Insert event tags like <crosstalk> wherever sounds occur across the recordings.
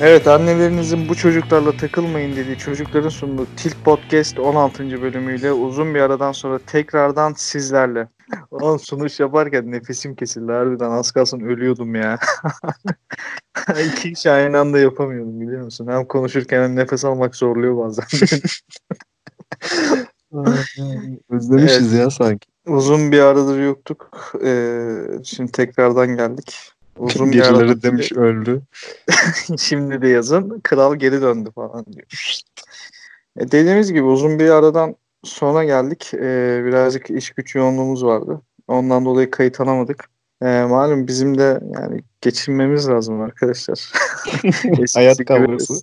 Evet annelerinizin bu çocuklarla takılmayın dediği çocukların sunduğu Tilt Podcast 16. bölümüyle uzun bir aradan sonra tekrardan sizlerle. Oğlum sunuş yaparken nefesim kesildi harbiden az kalsın ölüyordum ya. <laughs> İki iş aynı anda yapamıyordum biliyor musun? Hem konuşurken hem nefes almak zorluyor bazen. <laughs> Özlemişiz ya sanki. Uzun bir aradır yoktuk. Ee, şimdi tekrardan geldik. Uzun Birileri demiş öldü. <laughs> Şimdi de yazın kral geri döndü falan diyor. E, dediğimiz gibi uzun bir aradan sonra geldik. E, birazcık iş güç yoğunluğumuz vardı. Ondan dolayı kayıt alamadık. E, malum bizim de yani geçinmemiz lazım arkadaşlar. <laughs> Hayat kavgası.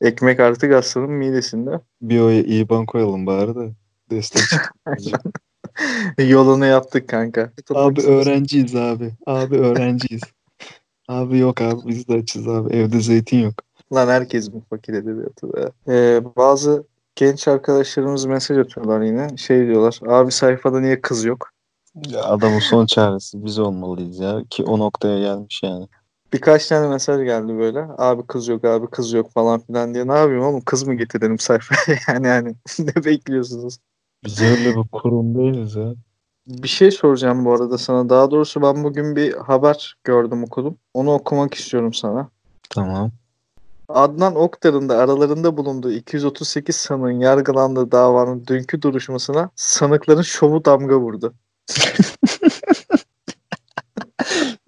Ekmek artık aslanın midesinde. Bir oya iyi ban koyalım bari de. Destek. <laughs> Yolunu yaptık kanka. abi öğrenciyiz abi. Abi öğrenciyiz. Abi yok abi biz de açız abi. Evde zeytin yok. Lan herkes bu fakir edebiyatı be. Ee, bazı genç arkadaşlarımız mesaj atıyorlar yine. Şey diyorlar. Abi sayfada niye kız yok? Ya adamın son çaresi biz olmalıyız ya. Ki o noktaya gelmiş yani. Birkaç tane mesaj geldi böyle. Abi kız yok, abi kız yok falan filan diye. Ne yapayım oğlum kız mı getirelim sayfaya? <laughs> yani yani <laughs> ne bekliyorsunuz? Biz öyle bir kurum değiliz ya. Bir şey soracağım bu arada sana. Daha doğrusu ben bugün bir haber gördüm okudum. Onu okumak istiyorum sana. Tamam. Adnan Oktar'ın da aralarında bulunduğu 238 sanığın yargılandığı davanın dünkü duruşmasına sanıkların şovu damga vurdu. <laughs>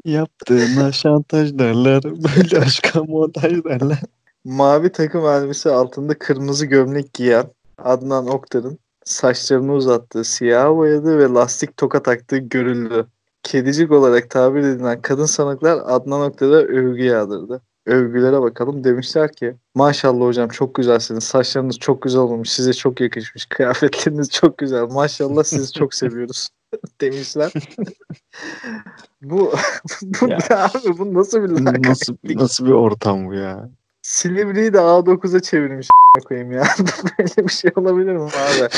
Yaptığına şantaj derler. Böyle aşka montaj derler. Mavi takım elbise altında kırmızı gömlek giyen Adnan Oktar'ın saçlarını uzattığı, siyah boyadığı ve lastik toka taktığı görüldü. Kedicik olarak tabir edilen kadın sanıklar Adnan Oktar'a övgü yağdırdı. Övgülere bakalım. Demişler ki maşallah hocam çok güzelsiniz. Saçlarınız çok güzel olmuş. Size çok yakışmış. <laughs> Kıyafetleriniz çok güzel. Maşallah sizi çok seviyoruz. <laughs> demişler. <laughs> bu bu Ya. abi bu nasıl bir? Nasıl, nasıl bir ortam bu ya? Silivri'yi de A9'a çevirmiş koyayım ya. <laughs> böyle bir şey olabilir mi abi?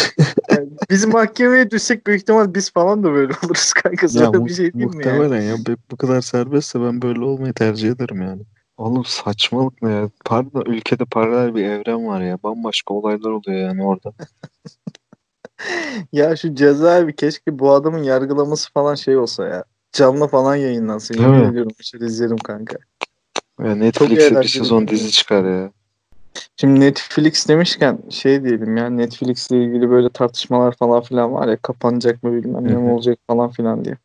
Yani biz mahkemeye düşsek büyük ihtimal biz falan da böyle oluruz kanka. Sana Ya mu- bir şey diyeyim mi yani? muhtemelen ya. Bu- Bu kadar serbestse ben böyle olmayı tercih ederim yani. Oğlum saçmalık ne ya? Pardon ülkede paralel bir evren var ya. Bambaşka olaylar oluyor yani orada. <laughs> Ya şu cezaevi keşke bu adamın yargılaması falan şey olsa ya. Canlı falan yayınlansın. Yemin mi? ediyorum şöyle izlerim kanka. Ya Netflix'e bir sezon dizi çıkar ya. Şimdi Netflix demişken şey diyelim ya Netflix ile ilgili böyle tartışmalar falan filan var ya kapanacak mı bilmem ne mi olacak falan filan diye.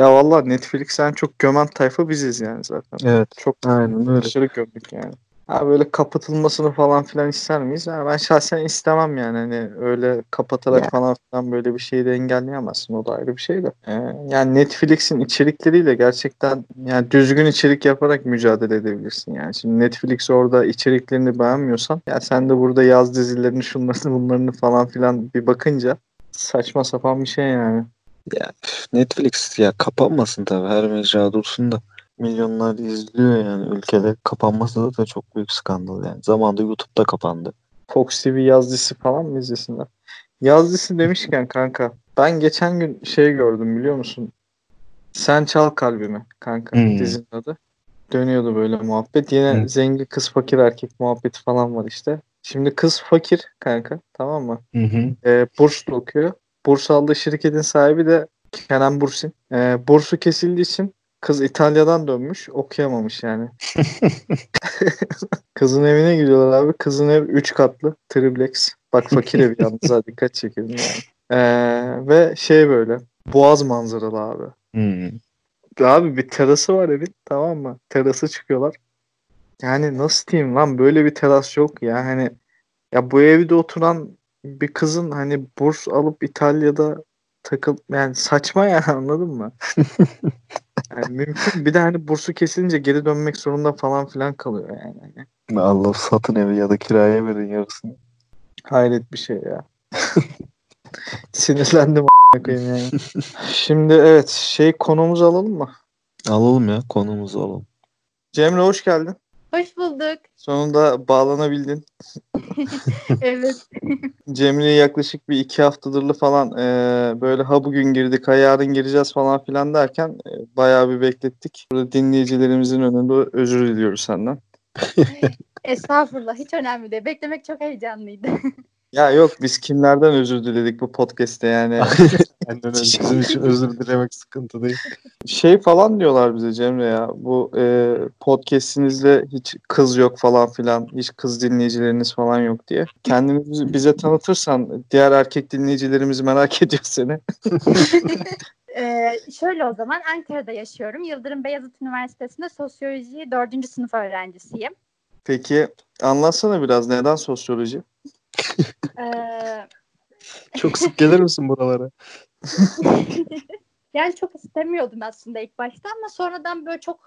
Ya vallahi Netflix'ten çok gömen tayfa biziz yani zaten. Evet. Çok Aynen öyle. aşırı gömdük yani. Ha böyle kapatılmasını falan filan ister miyiz? Ha, ben şahsen istemem yani. Hani öyle kapatarak Ya. falan filan böyle bir şeyi de engelleyemezsin. O da ayrı bir şey de. Ee, yani Netflix'in içerikleriyle gerçekten yani düzgün içerik yaparak mücadele edebilirsin yani. Şimdi Netflix orada içeriklerini beğenmiyorsan ya sen de burada yaz dizilerini şunlarını bunlarını falan filan bir bakınca saçma sapan bir şey yani. Ya Netflix ya kapanmasın tabii. Her mecra dursun da. Milyonlar izliyor yani ülkede. Kapanması da, da çok büyük skandal yani. Zamanında YouTube'da kapandı. Fox TV yaz dizisi falan mı izlesinler? Yaz dizisi demişken kanka ben geçen gün şey gördüm biliyor musun? Sen Çal Kalbimi kanka Hmm. dizinin adı. Dönüyordu böyle muhabbet. Yine Hı. zengin kız fakir erkek muhabbeti falan var işte. Şimdi kız fakir kanka tamam mı? Hı hı. Ee, burslu okuyor. Burs aldığı şirketin sahibi de Kenan Bursin. Ee, bursu kesildiği için kız İtalya'dan dönmüş okuyamamış yani. <laughs> <laughs> Kızın evine gidiyorlar abi. Kızın ev 3 katlı. Triplex. Bak fakir evi yalnız ha dikkat çekelim yani. Ee, ve şey böyle. Boğaz manzaralı abi. Hı. Abi bir terası var evin tamam mı? Terası çıkıyorlar. Yani nasıl diyeyim lan böyle bir teras yok ya. Hani ya bu evde oturan bir kızın hani burs alıp İtalya'da takıl yani saçma yani <laughs> anladın mı? Yani mümkün bir de hani bursu kesilince geri dönmek zorunda falan filan kalıyor yani. Allah satın evi ya da kiraya verin yarısını. Hayret bir şey ya. <laughs> Sinirlendim koyayım yani. Şimdi evet şey konumuzu alalım mı? Alalım ya konumuzu alalım. Cemre hoş geldin. Hoş bulduk. Sonunda bağlanabildin. <laughs> Evet. <laughs> Cemre'yi yaklaşık bir iki haftadırlı falan e, böyle ha bugün girdik ha yarın gireceğiz falan filan derken e, bayağı bir beklettik. Burada dinleyicilerimizin önünde özür diliyoruz senden. Estağfurullah hiç önemli değil. Beklemek çok heyecanlıydı. <laughs> Ya yok biz kimlerden özür diledik bu podcast'te yani. <laughs> Öyle. Bizim için <laughs> özür dilemek sıkıntı değil. şey falan diyorlar bize Cemre ya. Bu e, podcast'inizde hiç kız yok falan filan. Hiç kız dinleyicileriniz falan yok diye. Kendini bize tanıtırsan diğer erkek dinleyicilerimiz merak ediyor seni. Ee, <laughs> şöyle o zaman Ankara'da yaşıyorum. Yıldırım Beyazıt Üniversitesi'nde sosyoloji 4. sınıf öğrencisiyim. Peki anlatsana biraz neden sosyoloji? Ee, Çok sık gelir misin buralara? <laughs> yani çok istemiyordum aslında ilk başta ama sonradan böyle çok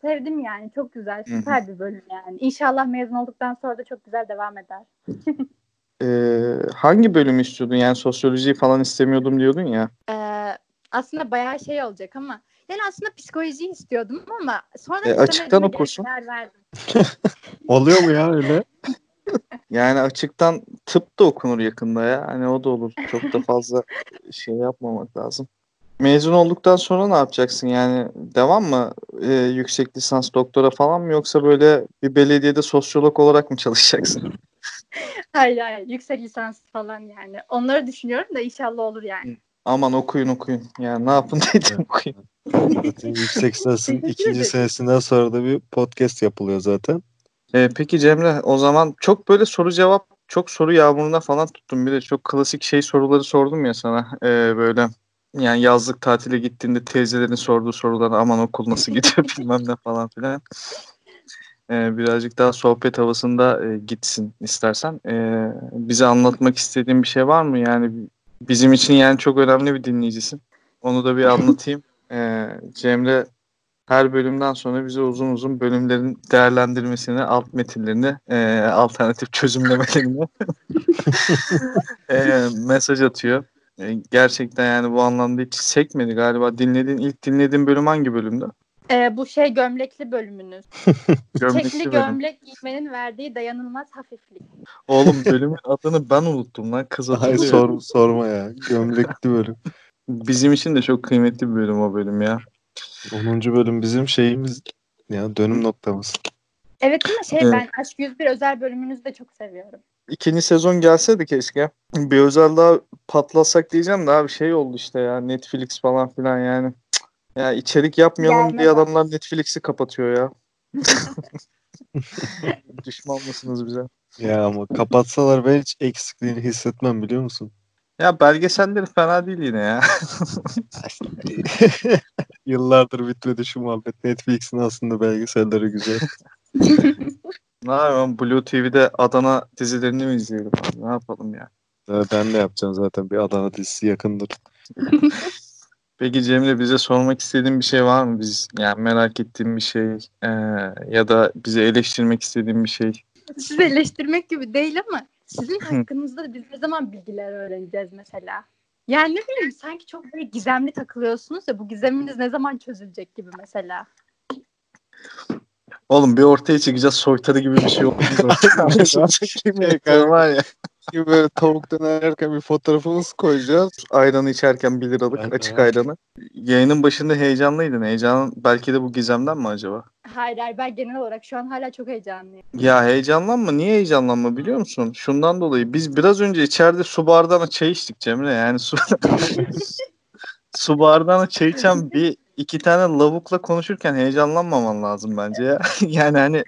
sevdim yani. Çok güzel, süper bir bölüm yani. İnşallah mezun olduktan sonra da çok güzel devam eder. <laughs> Ee, hangi bölümü istiyordun? Yani sosyolojiyi falan istemiyordum diyordun ya. Ee, aslında bayağı şey olacak ama yani aslında psikoloji istiyordum ama sonra E, açıktan okursun. verdim. <laughs> Oluyor mu ya öyle? Yani açıktan tıp da okunur yakında ya. Hani o da olur. Çok da fazla şey yapmamak lazım. Mezun olduktan sonra ne yapacaksın? Yani devam mı? Ee, yüksek lisans doktora falan mı yoksa böyle bir belediyede sosyolog olarak mı çalışacaksın? <laughs> Hayır hayır yüksek lisans falan yani. Onları düşünüyorum da inşallah olur yani. Aman okuyun okuyun. Yani ne yapın <laughs> dedim okuyun. Zaten yüksek lisansın <laughs> ikinci senesinden sonra da bir podcast yapılıyor zaten. Ee, peki Cemre o zaman çok böyle soru cevap çok soru yağmuruna falan tuttum. Bir de çok klasik şey soruları sordum ya sana. Ee, böyle yani yazlık tatile gittiğinde teyzelerin sorduğu sorular aman okul nasıl gidiyor <laughs> bilmem ne falan filan. Ee, birazcık daha sohbet havasında e, gitsin istersen. Ee, bize anlatmak istediğin bir şey var mı? Yani bizim için yani çok önemli bir dinleyicisin. Onu da bir <laughs> anlatayım. Ee, Cemre her bölümden sonra bize uzun uzun bölümlerin değerlendirmesini, alt metinlerini, e, alternatif çözümlemelerini <laughs> e, mesaj atıyor. E, gerçekten yani bu anlamda hiç sekmedi galiba. Dinlediğin ilk dinlediğin bölüm hangi bölümdü? Ee, bu şey gömlekli bölümünüz. <laughs> Gömlekli Çekli bölüm. gömlek giymenin verdiği dayanılmaz hafiflik. Oğlum bölümün adını ben unuttum lan. Kız Ay hatırlıyor. sor, sorma ya. Gömlekli bölüm. Bizim için de çok kıymetli bir bölüm o bölüm ya. 10. bölüm bizim şeyimiz ya dönüm noktamız. Evet ama şey Evet. ben Aşk 101 özel bölümünüzü de çok seviyorum. İkinci sezon gelseydi keşke. Bir özel daha patlasak diyeceğim de abi şey oldu işte ya Netflix falan filan yani. Ya içerik yapmayalım Gelmez diye adamlar Netflix'i kapatıyor ya. <laughs> Düşman mısınız bize? Ya ama kapatsalar ben hiç eksikliğini hissetmem biliyor musun? Ya belgeselleri fena değil yine ya. <laughs> Yıllardır bitmedi şu muhabbet. Netflix'in aslında belgeselleri güzel. <laughs> ne yapalım Blue TV'de Adana dizilerini mi izleyelim abi? Ne yapalım ya? Ben de yapacağım zaten bir Adana dizisi yakındır. <laughs> Peki Cemile bize sormak istediğin bir şey var mı? Biz yani merak ettiğin bir şey eee, ya da bize eleştirmek istediğin bir şey. Sizi eleştirmek gibi değil ama sizin hakkınızda biz ne zaman bilgiler öğreneceğiz mesela? Yani ne bileyim sanki çok böyle gizemli takılıyorsunuz ya bu gizeminiz ne zaman çözülecek gibi mesela. Oğlum bir ortaya çıkacağız soytarı gibi bir şey oldu. <laughs> var ya. Gibi böyle tavuk dönerken bir fotoğrafımız koyacağız. Ayranı içerken 1 liralık Ben- açık ayranı. Yayının başında heyecanlıydın. Heyecanın belki de bu gizemden mi acaba? Hayır hayır ben genel olarak şu an hala çok heyecanlıyım. Ya heyecanlanma. Niye heyecanlanma biliyor musun? Şundan dolayı. Biz biraz önce içeride su bardağına çay içtik Cemre. Yani su, <laughs> su bardağına çay içen bir iki tane lavukla konuşurken heyecanlanmaman lazım bence ya. <laughs> yani hani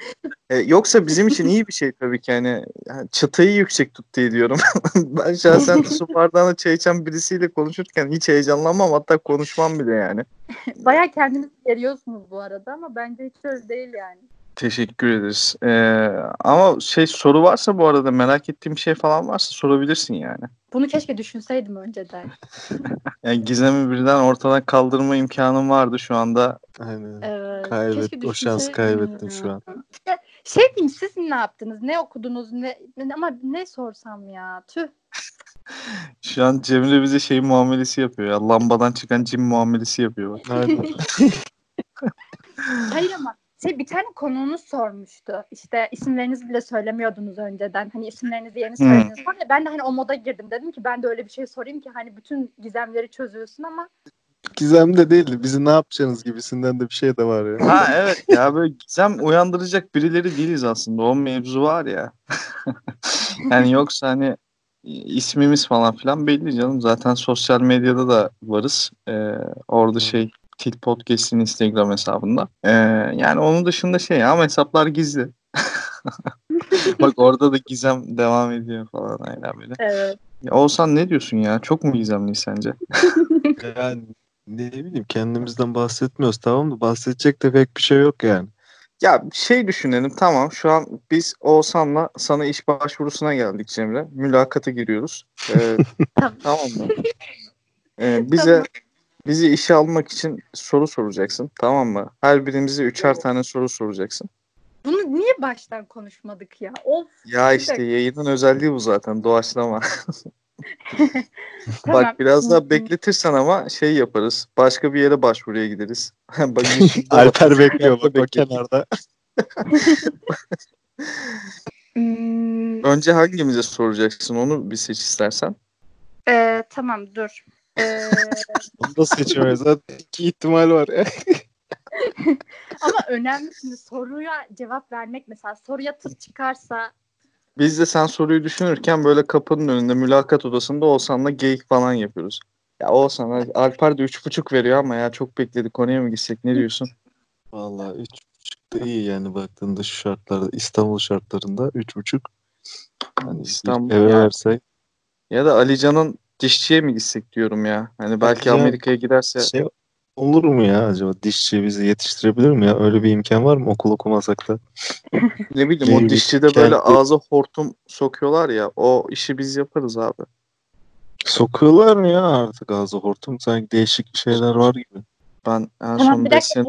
e, yoksa bizim için iyi bir şey tabii ki hani yani çıtayı yüksek tut diye diyorum. <laughs> ben şahsen su <laughs> bardağına çay içen birisiyle konuşurken hiç heyecanlanmam hatta konuşmam bile yani. Baya kendinizi geriyorsunuz bu arada ama bence hiç öyle değil yani. Teşekkür ederiz. Ee, ama şey soru varsa bu arada merak ettiğim bir şey falan varsa sorabilirsin yani. Bunu keşke düşünseydim önceden. <laughs> Yani gizemi birden ortadan kaldırma imkanım vardı şu anda. Aynen. Evet, Kaybet- keşke o şansı düşünseydim kaybettin şu an. İşte şey diyeyim siz ne yaptınız? Ne okudunuz? Ne, ama ne sorsam ya? Tüh. <laughs> Şu an Cemre bize şey muamelesi yapıyor ya. Lambadan çıkan cin muamelesi yapıyor. bak. Aynen. <laughs> Hayır ama şey bir tane konuğunuz sormuştu. İşte isimlerinizi bile söylemiyordunuz önceden. Hani isimlerinizi yeni söylediniz falan. Ben de hani o moda girdim. Dedim ki ben de öyle bir şey sorayım ki hani bütün gizemleri çözülsün ama Gizem de değildi. Bizi ne yapacaksınız gibisinden de bir şey de var ya. Ha evet ya böyle gizem uyandıracak birileri değiliz aslında. O mevzu var ya. <laughs> yani yoksa hani ismimiz falan filan belli canım. Zaten sosyal medyada da varız. Ee, orada şey Til Podcast'in Instagram hesabında. Ee, yani onun dışında şey ama hesaplar gizli. <laughs> Bak orada da gizem devam ediyor falan aynen böyle. Evet. Ya Oğuzhan ne diyorsun ya? Çok mu gizemli sence? <laughs> Yani ne bileyim kendimizden bahsetmiyoruz tamam mı? Bahsedecek de pek bir şey yok yani. Ya şey düşünelim tamam şu an biz Oğuzhan'la sana iş başvurusuna geldik Cemre. Mülakata giriyoruz. Ee, <laughs> Tamam. tamam mı? Ee, bize Tamam. Bizi işe almak için soru soracaksın tamam mı? Her birimize üçer tane soru soracaksın. Bunu niye baştan konuşmadık ya? Of. Ya işte yayının özelliği bu zaten doğaçlama. <laughs> <laughs> Tamam. Bak biraz daha bekletirsen ama şey yaparız. Başka bir yere başvuruya gideriz. <laughs> Bak, Alper bekliyor bak o kenarda. Hmm, Önce hangimize soracaksın onu bir seç istersen. e, tamam dur. E, Onu da seçemiyoruz. Zaten iki ihtimal var ya. <laughs> ama önemli şimdi soruya cevap vermek mesela soruya tıp çıkarsa Biz de sen soruyu düşünürken böyle kapının önünde mülakat odasında Oğuzhan'la geyik falan yapıyoruz. Ya Oğuzhan Alper de üç buçuk veriyor ama ya çok bekledik konuya mı gitsek ne diyorsun? Vallahi üç buçuk da iyi yani baktığında şu şartlarda İstanbul şartlarında üç buçuk. Hani İstanbul eve ya. versek Ya da Alican'ın dişçiye mi gitsek diyorum ya. Hani belki Alican- Amerika'ya giderse şey olur mu ya acaba dişçi bizi yetiştirebilir mi ya? Öyle bir imkan var mı okul okumasak da? ne bileyim o dişçide böyle kenti- ağza hortum sokuyorlar ya o işi biz yaparız abi. Sokuyorlar mı ya artık ağzı hortum? Sanki değişik şeyler var gibi. Ben en son bir 5 dakika, sene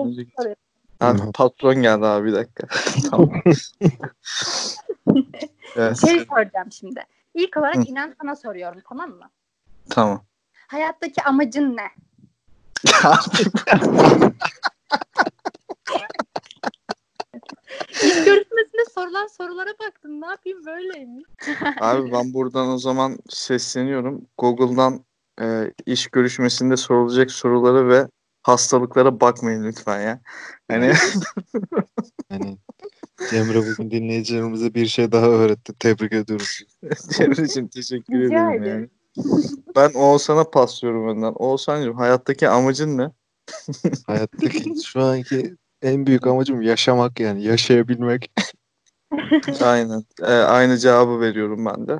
önce Hı. patron geldi abi bir dakika. <laughs> tamam. <laughs> evet, şey soracağım şimdi. İlk olarak Hı. inan sana soruyorum tamam mı? Tamam. Hayattaki amacın ne? İlk görüşmesinde sorulan sorulara baktım. Ne yapayım böyleymiş. Abi ben buradan o zaman sesleniyorum. Google'dan e, iş görüşmesinde sorulacak soruları ve hastalıklara bakmayın lütfen ya. Hani Yani <laughs> Cemre bugün dinleyicilerimize bir şey daha öğretti. Tebrik ediyoruz. <laughs> Cemre'ciğim teşekkür ederim. yani. Ben Oğuzhan'a paslıyorum önden. Oğuzhan'cığım hayattaki amacın ne? Hayattaki şu anki en büyük amacım yaşamak yani yaşayabilmek. <laughs> Aynen. E, aynı cevabı veriyorum ben de.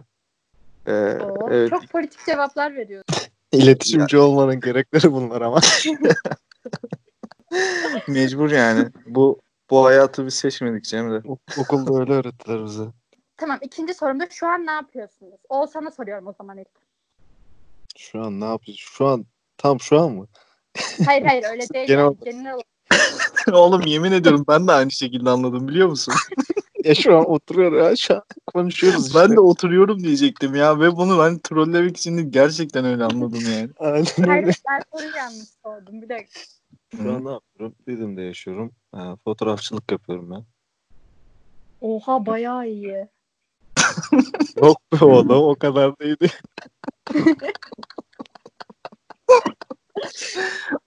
E, Oo, evet. Çok politik cevaplar veriyorsun. <laughs> İletişimci olmanın gerekleri bunlar ama. <laughs> Mecbur yani. Bu bu hayatı biz seçmedik Cemre. Ok- Okulda öyle öğrettiler bize. Tamam ikinci sorumda şu an ne yapıyorsunuz? Oğuzhan'a soruyorum o zaman ilk. Şu an ne yapıyoruz? Şu an tam şu an mı? Hayır hayır öyle <laughs> değil. Genel. Genel. <laughs> Oğlum yemin ediyorum ben de aynı şekilde anladım biliyor musun? <laughs> Ya şu an oturuyor ya şu an konuşuyoruz işte. Ben de oturuyorum diyecektim ya ve bunu ben trollemek için gerçekten öyle anladım yani. Aynen Hayır öyle. ben soruyu yanlış sordum. Bir dakika. Şu an ne yapıyorum? Didim'de yaşıyorum. Ha, fotoğrafçılık yapıyorum ben. Oha bayağı iyi. Yok be oğlum o kadar değildi.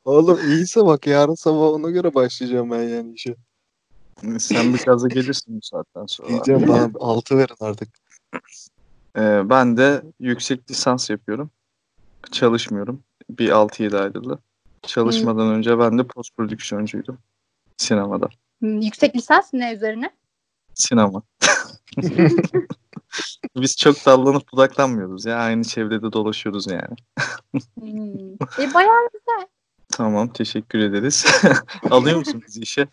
Oğlum iyiyse bak yarın sabah ona göre başlayacağım ben yani işe. Sen bir gaza gelirsin bu saatten sonra. Diyeceğim bana altı verin artık. Ee, ben de yüksek lisans yapıyorum. Çalışmıyorum. Bir 6-7 aydır da. Çalışmadan önce ben de post prodüksiyoncuydum. Sinemada. Hmm, Yüksek lisans ne üzerine? Sinema. <laughs> Biz çok dallanıp budaklanmıyoruz ya. Aynı çevrede dolaşıyoruz yani. Hmm. E, bayağı güzel. Tamam teşekkür ederiz. <laughs> Alıyor musun bizi işe?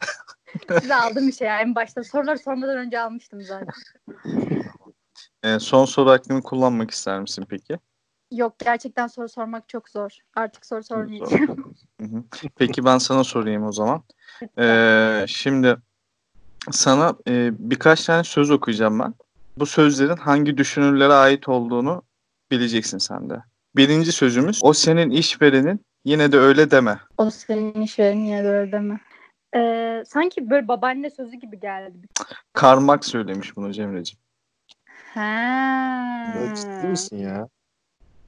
<laughs> Size aldım bir şey ya. En başta soruları sormadan önce almıştım zaten. Ee, son soru hakkını kullanmak ister misin peki? Yok gerçekten soru sormak çok zor. Artık soru sormayacağım. Peki ben sana sorayım o zaman. Ee, şimdi sana e, birkaç tane söz okuyacağım ben. Bu sözlerin hangi düşünürlere ait olduğunu bileceksin sen de. Birinci sözümüz o senin işverenin yine de öyle deme. o senin işverenin ya da öyle deme. Ee, sanki böyle babaanne sözü gibi geldi. Karl Marx söylemiş bunu Cemre'ciğim. Ha. Ya ciddi misin ya?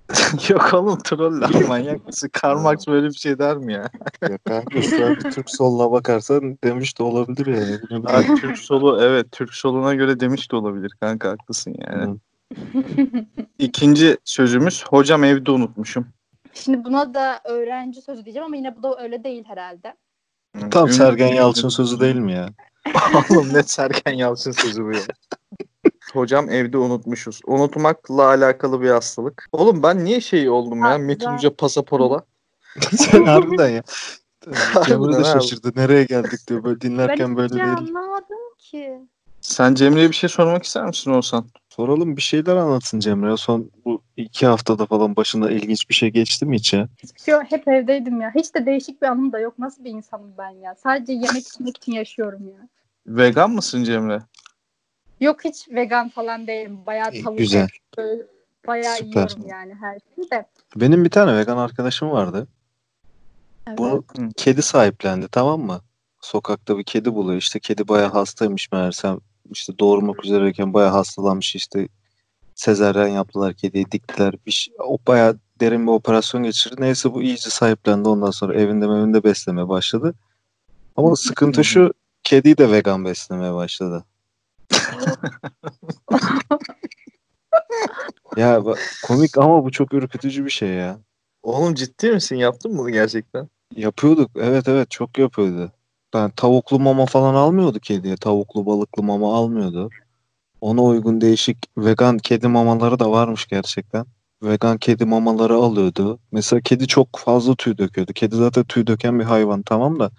<laughs> Yok oğlum troll lan manyak mısın? Karl Marx böyle bir şey der mi ya? Ya kanka şu an Türk soluna bakarsan demiş de olabilir yani. Abi, Türk solu evet Türk soluna göre demiş de olabilir kanka haklısın yani. <laughs> İkinci sözümüz hocam evde unutmuşum. Şimdi buna da öğrenci sözü diyeceğim ama yine bu da öyle değil herhalde. Tam Sergen Yalçın sözü değil mi ya? <laughs> Oğlum ne Sergen Yalçın sözü bu ya. Hocam evde unutmuşuz. Unutmakla alakalı bir hastalık. Oğlum ben niye şey oldum ya? Ha, Metin ben- Hoca pasaporola. <laughs> Sen harbiden ya. <laughs> Cemre de şaşırdı. Nereye geldik diyor. Böyle Ben dinlerken böyle hiç değil. anlamadım ki. Sen Cemre'ye bir şey sormak ister misin Oğuzhan? Soralım bir şeyler anlatsın Cemre. Son bu iki haftada falan başında ilginç bir şey geçti mi hiç ya? Hiçbir şey yok. Hep evdeydim ya. Hiç de değişik bir anım da yok. Nasıl bir insanım ben ya? Sadece yemek içmek için yaşıyorum ya. Vegan mısın Cemre? Yok hiç vegan falan değilim. Bayağı İyi, tavuk. güzel. böyle Bayağı Süper. yiyorum yani her şeyi de. Benim bir tane vegan arkadaşım vardı. Evet. Bunu kedi sahiplendi tamam mı? Sokakta bir kedi buluyor. İşte kedi bayağı hastaymış meğersem. İşte doğurmak üzereyken bayağı hastalanmış işte. Sezaryen yaptılar kediyi diktiler. Bir şey, o bayağı derin bir operasyon geçirdi. Neyse bu iyice sahiplendi. Ondan sonra evinde evinde beslemeye başladı. Ama sıkıntı şu kediyi de vegan beslemeye başladı. Ya komik ama bu çok ürkütücü bir şey ya. Oğlum ciddi misin? Yaptın mı bunu gerçekten? Yapıyorduk. Evet evet çok yapıyordu. Ben tavuklu mama falan almıyordu kediye. Tavuklu balıklı mama almıyordu. Ona uygun değişik vegan kedi mamaları da varmış gerçekten. Vegan kedi mamaları alıyordu. Mesela kedi çok fazla tüy döküyordu. Kedi zaten tüy döken bir hayvan tamam da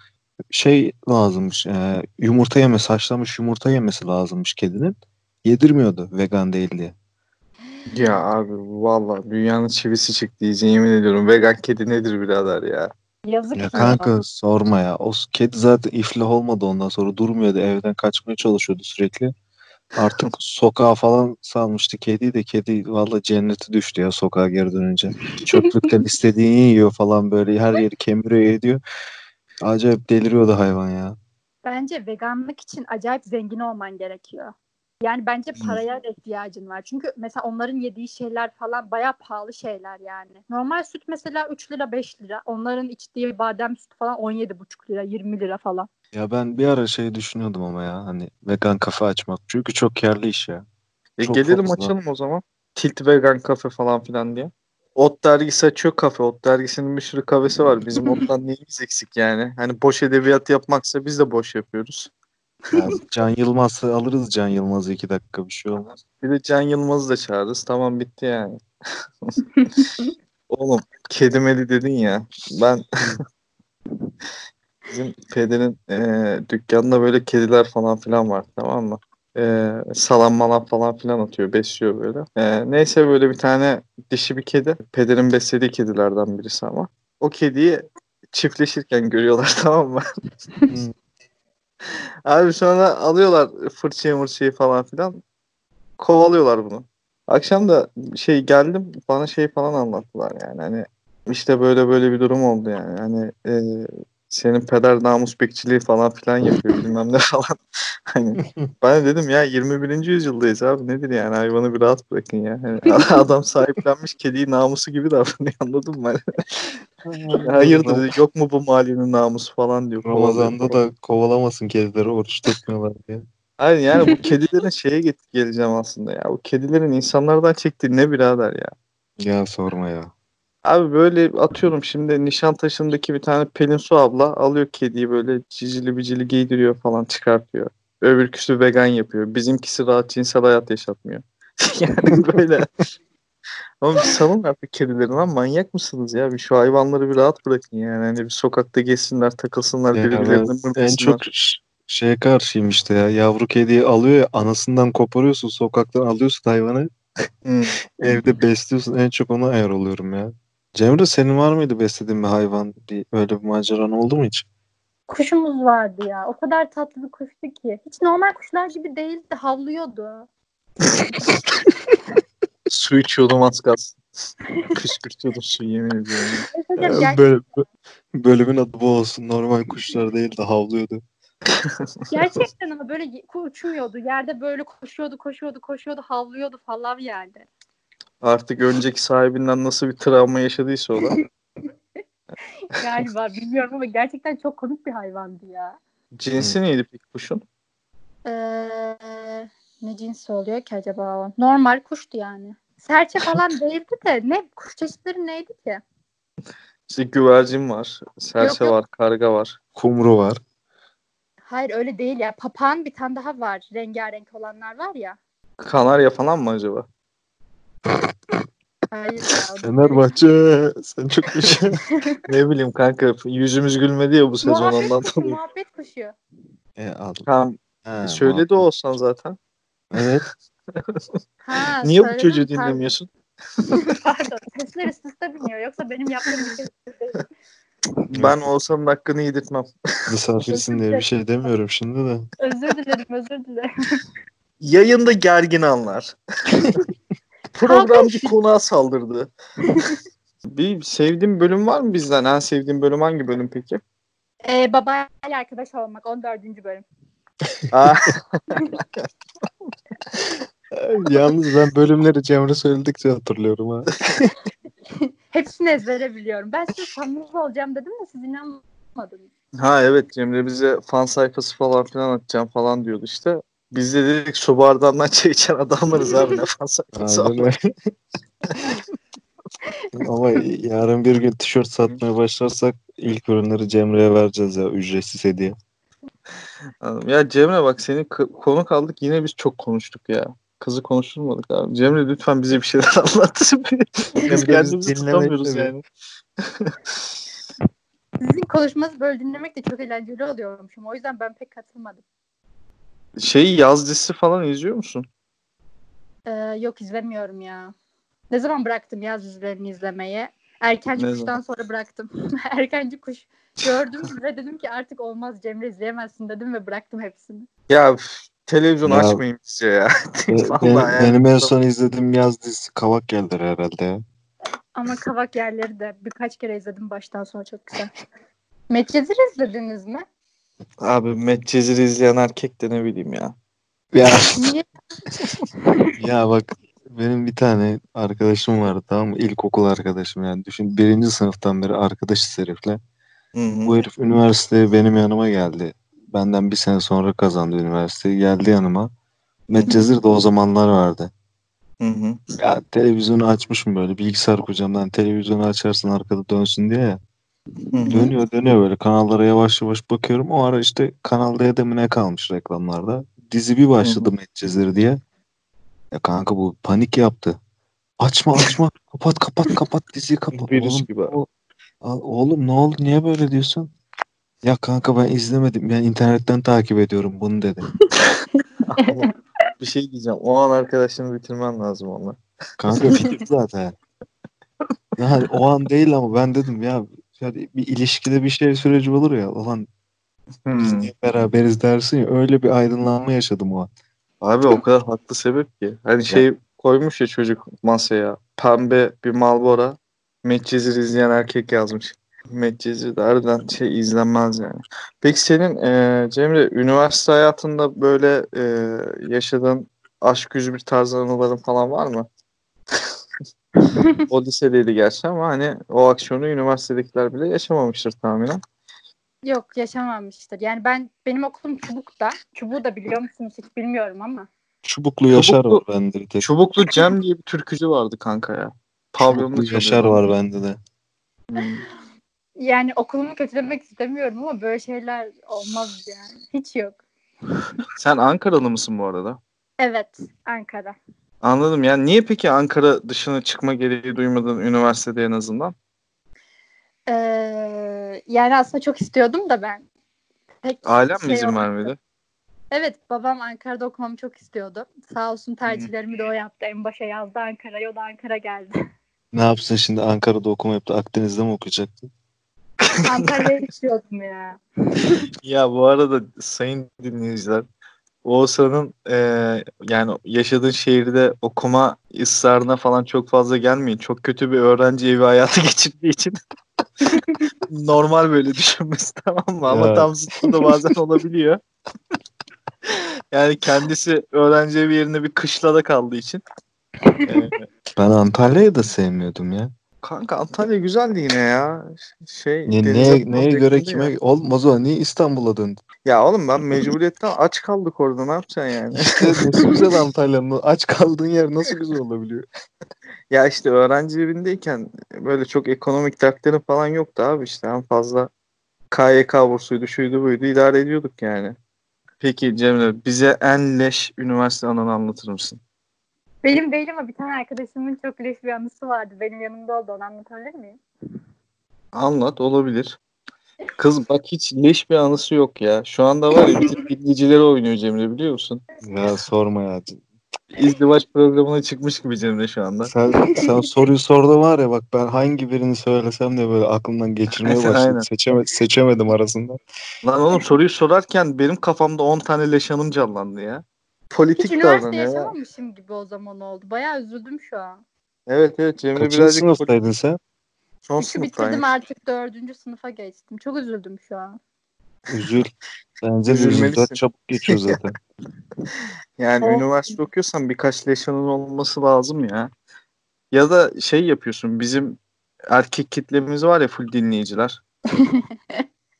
şey lazımmış. e, yumurta yemesi, haşlanmış yumurta yemesi lazımmış kedinin. Yedirmiyordu vegan değil diye. Ya abi valla dünyanın çivisi çıktı iyice yemin ediyorum. Vegan kedi nedir birader ya? Yazık Ya ya. kanka sorma ya. O kedi zaten iflah olmadı ondan sonra durmuyordu. Evden kaçmaya çalışıyordu sürekli. Artık <laughs> sokağa falan salmıştı kediyi de kedi valla cenneti düştü ya sokağa geri dönünce. Çöplükten <laughs> istediğini yiyor falan böyle her yeri kemiriyor ediyor. Acayip deliriyordu hayvan ya. Bence veganlık için acayip zengin olman gerekiyor. Yani bence paraya da ihtiyacın var. Çünkü mesela onların yediği şeyler falan bayağı pahalı şeyler yani. Normal süt mesela 3 lira 5 lira. Onların içtiği badem sütü falan 17,5 lira 20 lira falan. Ya ben bir ara şey düşünüyordum ama ya hani vegan kafe açmak. Çünkü çok karlı iş ya. E Çok gelelim fazla. açalım o zaman. Tilt Vegan Kafe falan filan diye. Ot dergisi açıyor kafe. Ot dergisinin bir sürü kafesi var. Bizim <laughs> ottan neyimiz eksik yani? Hani boş edebiyat yapmaksa biz de boş yapıyoruz. Ya Can Yılmaz'ı alırız Can Yılmaz'ı iki dakika bir şey olmaz. Bir de Can Yılmaz'ı da çağırırız. Tamam bitti yani. <laughs> Oğlum kedimeli dedin ya. Ben <laughs> bizim pederin e, dükkanında böyle kediler falan filan var tamam mı? E, salam malam falan filan atıyor. Besliyor böyle. E, neyse böyle bir tane dişi bir kedi. Pederin beslediği kedilerden birisi ama. O kediyi çiftleşirken görüyorlar <laughs> tamam mı? Abi sonra alıyorlar fırçayı mırçayı falan filan. Kovalıyorlar bunu. Akşam da şey geldim bana şey falan anlattılar yani hani işte böyle böyle bir durum oldu yani hani e, senin peder namus bekçiliği falan filan yapıyor bilmem ne <laughs> falan. Hani ben de dedim ya 21. yüzyıldayız abi nedir yani hayvanı bir rahat bırakın ya. Hani <laughs> adam sahiplenmiş kediyi namusu gibi davranıyor <laughs> anladın mı? Hani, Hayırdır dedi, yok mu bu mahallenin namusu falan diyor. Ramazan'da da kovalamasın kedileri oruç tutmuyorlar diye. Hayır yani bu kedilerin şeye geleceğim aslında ya. Bu kedilerin insanlardan çektiği ne birader ya. Ya sorma ya. Abi böyle atıyorum şimdi Nişantaşı'ndaki bir tane Pelin Su abla alıyor kediyi böyle cicili bicili giydiriyor falan çıkartıyor. Öbürküsü vegan yapıyor. Bizimkisi rahat cinsel hayat yaşatmıyor. <laughs> yani böyle. Ama bir salın artık kedileri lan manyak mısınız ya? Bir şu hayvanları bir rahat bırakın yani. Hani bir sokakta gezsinler, takılsınlar, Ya birbirlerine ben en çok şeye karşıyım işte ya. Yavru kediyi alıyor ya anasından koparıyorsun sokaktan alıyorsun hayvanı Hı. <laughs> evde besliyorsun. En çok ona ayar oluyorum ya. Cemre senin var mıydı beslediğin bir hayvan? Bir, öyle bir maceran oldu mu hiç? Kuşumuz vardı ya. O kadar tatlı bir kuştu ki. Hiç normal kuşlar gibi değildi. Havlıyordu. <laughs> Su içiyordum az kalsın. <laughs> Püskürtüyordum su yemin ediyorum. Böyle, bölümün adı bu olsun. Normal kuşlar değil de havlıyordu. gerçekten ama böyle uçmuyordu. Yerde böyle koşuyordu, koşuyordu, koşuyordu, havlıyordu falan yani. Artık önceki sahibinden nasıl bir travma yaşadıysa o da. <laughs> Galiba bilmiyorum ama gerçekten çok komik bir hayvandı ya. Cinsi neydi peki kuşun? Ee, ne cinsi oluyor ki acaba o? Normal kuştu yani. Serçe falan <laughs> değildi de ne kuş çeşitleri neydi ki? İşte güvercin var, serçe Yok, yok. var, karga var. Kumru var. Hayır öyle değil ya. Papağan bir tane daha var. Rengarenk olanlar var ya. Kanarya falan mı acaba? Hayır Fenerbahçe sen çok <laughs> bir şey. ne bileyim kanka yüzümüz gülmedi ya bu sezon Muhabbet ondan kuşu, dolayı. muhabbet kuşu. e, al. Tamam Ha, söyledi muhabbet. olsan zaten. Evet. <laughs> Ha, Niye bu çocuğu pardon. dinlemiyorsun? <laughs> Pardon. Sesler üst üste biniyor. Yoksa benim yaptığım bir şey. Ben olsam hakkını yedirtmem. Misafirsin diye bir şey demiyorum şimdi de. Özür dilerim, özür dilerim. Yayında gergin anlar. Programcı konuğa saldırdı. <laughs> bir sevdiğin bölüm var mı bizden? En sevdiğin bölüm hangi bölüm peki? Ee, babayla arkadaş olmak 14. bölüm. Aa, <laughs> Yalnız ben bölümleri Cemre söyledikçe hatırlıyorum ha. <laughs> Hepsini ezbere biliyorum. Ben size samimi olacağım dedim de siz inanmadınız. ha evet Cemre bize fan sayfası falan filan atacağım falan diyordu işte. Biz de dedik su bardağından çay içen adamlarız abi ne öyle. <laughs> Ama yarın bir gün tişört satmaya başlarsak ilk ürünleri Cemre'ye vereceğiz ya ücretsiz hediye. Ya Cemre bak seni k- konuk aldık yine biz çok konuştuk ya. Kızı konuşturmadık abi. Cemre lütfen bize bir şeyler <laughs> anlat. biz Biz kendimizi tutamıyoruz yani. Sizin konuşmanızı böyle dinlemek de çok eğlenceli oluyormuşum. O yüzden ben pek katılmadım. Şey yaz dizisi falan izliyor musun? Ee, yok izlemiyorum ya. Ne zaman bıraktım yaz dizilerini izlemeyi? Erkenci Ne kuştan sonra bıraktım. <laughs> Erkenci kuş gördüm ve dedim ki artık olmaz Cemre izleyemezsin dedim ve bıraktım hepsini. Ya üf, televizyon Ya- açmayın bize ya. <laughs> Vallahi benim, yani. benim en son izlediğim yaz dizisi Kavak Geldir herhalde ya. Ama kavak yerleri de birkaç kere izledim baştan sona çok güzel. Medcezir izlediniz mi? Abi Medcezir'i izleyen erkek de ne bileyim ya. Ya, <laughs> ya bak benim bir tane arkadaşım vardı tamam mı? İlkokul arkadaşım yani. Düşün birinci sınıftan beri arkadaşız herifle. Bu herif üniversiteye benim yanıma geldi. Benden bir sene sonra kazandı üniversiteyi. Geldi yanıma. Medcezir de o zamanlar vardı. Hı hı. Ya televizyonu açmışım böyle bilgisayar kucağımdan televizyonu açarsın arkada dönsün diye ya. Hı hı. Dönüyor dönüyor böyle kanallara yavaş yavaş bakıyorum. O ara işte Kanal D'de mi ne kalmış reklamlarda. Dizi bir başladı Medcezir diye. Ya kanka bu panik yaptı. Açma açma kapat kapat kapat diziyi kapat. Virüs Oğlum, gibi. o- oğlum ne oldu niye böyle diyorsun? Ya kanka ben izlemedim. Ben internetten takip ediyorum bunu dedi. <laughs> bir şey diyeceğim. O an arkadaşını bitirmen lazım onunla. Kanka bitir zaten. <laughs> Yani o an değil ama ben dedim ya yani bir ilişkide bir şey süreci olur ya. Ulan biz niye beraberiz dersin ya. Öyle bir aydınlanma yaşadım o an. Abi o kadar haklı sebep ki. Hani şey koymuş ya çocuk masaya. Pembe bir Malbora. Medcezir izleyen erkek yazmış. Medcezir de harbiden şey izlenmez yani. Peki senin e, Cemre üniversite hayatında böyle e, yaşadığın aşk yüzü bir tarz anıların falan var mı? <laughs> o lisedeydi gerçi ama hani o aksiyonu üniversitedekiler bile yaşamamıştır tahminen. Yok yaşamamıştır. Yani ben benim okulum Çubuk'ta. Çubuk'u da biliyor musunuz hiç bilmiyorum ama. Çubuklu Yaşar Çubuklu- var bende bir tek. Çubuklu Cem diye bir türkücü vardı kanka ya. Pavyonda Çubuklu Yaşar var bende de. Hmm. Yani okulumu kötülemek istemiyorum ama böyle şeyler olmaz yani. Hiç yok. Sen Ankaralı mısın bu arada? Evet Ankara. Anladım. Yani niye peki Ankara dışına çıkma gereği duymadın üniversitede en azından? Ee, yani aslında çok istiyordum da ben. Pek Ailem mi şey izin olmadı. vermedi? Evet babam Ankara'da okumamı çok istiyordu. Sağ olsun tercihlerimi de o yaptı. En başa yazdı Ankara'ya o da Ankara geldi. <laughs> Ne yapsın şimdi Ankara'da okumayıp da Akdeniz'de mi okuyacaktı? Antalya'ya istiyordum ya. <laughs> Ya bu arada sayın dinleyiciler Oğuzhan'ın eee, yani yaşadığın şehirde okuma ısrarına falan çok fazla gelmeyin. Çok kötü bir öğrenci evi hayatı <laughs> geçirdiği için <laughs> normal böyle düşünmesi tamam mı? Ama Evet. tam zıttı da bazen olabiliyor. <laughs> yani kendisi öğrenci evi yerine bir kışlada kaldığı için Ee, Ben Antalya'yı da sevmiyordum ya. kanka Antalya güzeldi yine ya. Şey, Ne, denize neye, neye göre kime ya. olmaz o niye İstanbul'a döndün? Ya oğlum ben mecburiyetten aç kaldık orada ne yapacaksın yani? <laughs> İşte nasıl güzel Antalya'nın aç kaldığın yer nasıl güzel olabiliyor? <laughs> Ya işte öğrenci evindeyken böyle çok ekonomik dertlerim falan yoktu abi işte en fazla KYK bursuydu şuydu buydu idare ediyorduk yani. Peki Cemre bize en leş üniversite anını anlatır mısın? Benim değil ama bir tane arkadaşımın çok leş bir anısı vardı. Benim yanımda oldu. Onu anlatabilir miyim? Anlat olabilir. Kız bak hiç leş bir anısı yok ya. Şu anda var ya bütün <laughs> dinleyicileri oynuyor Cemre biliyor musun? Ya sorma ya. İzdivaç programına çıkmış gibi Cemre şu anda. Sen, sen soruyu sordu var ya bak ben hangi birini söylesem de böyle aklımdan geçirmeye <laughs> başladım. Seçeme, seçemedim arasında. Lan oğlum soruyu sorarken benim kafamda 10 tane leş anım canlandı ya. Hiç Politik üniversite davranıyor ya. yaşamamışım gibi o zaman oldu. Bayağı üzüldüm şu an. Evet evet Cemre Kaçıncı birazcık sınıftaydın sen? Son Üçü bitirdim artık dördüncü sınıfa geçtim. Çok üzüldüm şu an. Üzül. Bence de Üzülmelisin. üzül. Çabuk geçiyor <laughs> zaten. Yani Oh. üniversite okuyorsan birkaç leşanın olması lazım ya. Ya da şey yapıyorsun bizim erkek kitlemiz var ya full dinleyiciler. <laughs>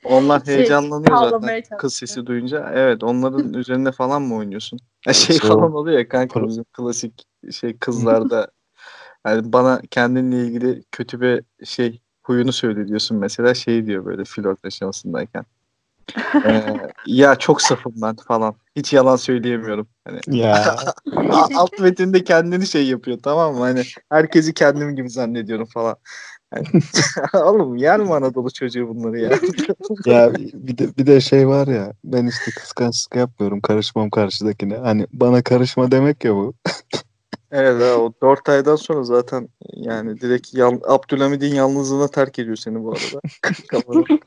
Onlar Şey, heyecanlanıyor zaten kız sesi duyunca. Evet onların <laughs> üzerinde falan mı oynuyorsun? Ya şey falan o- oluyor ya kanka bizim klasik şey kızlarda yani bana kendinle ilgili kötü bir şey huyunu söyle diyorsun mesela şey diyor böyle flört aşamasındayken. <laughs> Ee, ya çok safım ben falan. Hiç yalan söyleyemiyorum. Hani ya <laughs> alt metinde kendini şey yapıyor tamam mı? Hani herkesi kendim gibi zannediyorum falan. Yani, <laughs> oğlum yer mi Anadolu çocuğu bunları ya? ya bir de bir de şey var ya ben işte kıskançlık yapmıyorum karışmam karşıdakine. Hani bana karışma demek ya bu. Evet o 4 aydan sonra zaten yani direkt yan, Abdülhamid'in yalnızlığına terk ediyor seni bu arada. <laughs>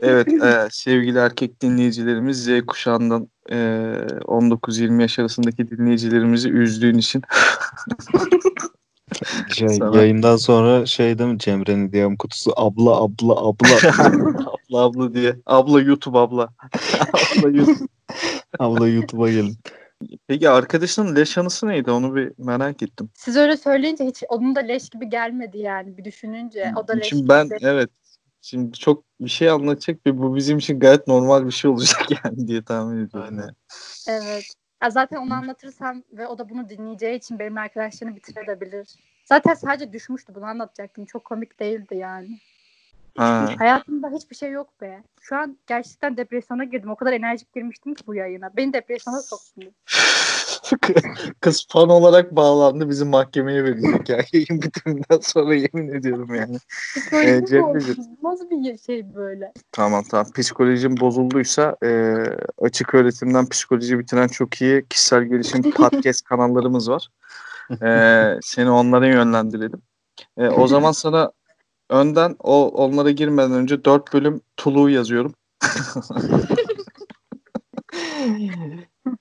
Evet e, sevgili erkek dinleyicilerimiz Z kuşağından e, 19-20 yaş arasındaki dinleyicilerimizi üzdüğün için <laughs> Şey, Sana- yayından sonra şey değil mi Cemre'nin DM kutusu abla abla abla <laughs> abla abla diye. Abla YouTube abla. abla YouTube. abla YouTube'a gelin. Peki arkadaşının leş anısı neydi? Onu bir merak ettim. Siz öyle söyleyince hiç onun da leş gibi gelmedi yani bir düşününce. O da leş Şimdi gibi ben de- evet şimdi çok bir şey anlatacak ve bu bizim için gayet normal bir şey olacak <laughs> yani diye tahmin ediyorum. Yani. Evet. Ya zaten onu anlatırsam ve o da bunu dinleyeceği için benim arkadaşlarını bitirebilir. Zaten sadece düşmüştü bunu anlatacaktım. Çok komik değildi yani. Ha. Hayatımda hiçbir şey yok be. Şu an gerçekten depresyona girdim. O kadar enerjik girmiştim ki bu yayına. Beni depresyona soktunuz. <laughs> Kız fan olarak bağlandı bizi mahkemeye verecek ya. <laughs> Yayın bitiminden sonra yemin ediyorum yani. Psikolojim Ee, bozuldu. Nasıl bir şey böyle? Tamam tamam. Psikolojim bozulduysa e, açık öğretimden psikoloji bitiren çok iyi kişisel gelişim <laughs> podcast kanallarımız var. E, seni onlara yönlendirelim. E, o zaman sana önden o onlara girmeden önce 4 bölüm Tulu yazıyorum.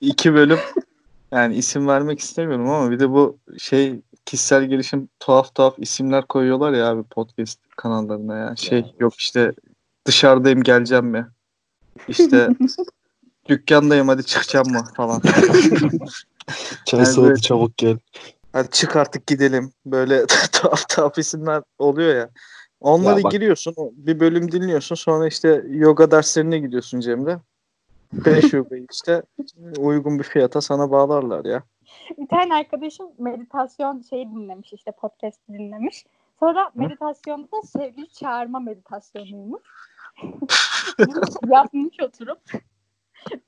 2 bölüm yani isim vermek istemiyorum ama bir de bu şey kişisel gelişim tuhaf tuhaf isimler koyuyorlar ya abi podcast kanallarına ya. Şey yok işte dışarıdayım geleceğim mi? İşte <laughs> dükkandayım hadi çıkacağım mı falan. Çay Yani böyle- çabuk gel. Hadi çık artık gidelim. Böyle <laughs> tuhaf tuhaf isimler oluyor ya. Onları bak- giriyorsun, bir bölüm dinliyorsun. Sonra işte yoga derslerine gidiyorsun Cemre. 5 <laughs> yoga işte uygun bir fiyata sana bağlarlar ya. Bir tane arkadaşım meditasyon şeyi dinlemiş işte podcast dinlemiş. Sonra meditasyonda da sevgili çağırma meditasyonuymuş. <laughs> Yapmış oturup.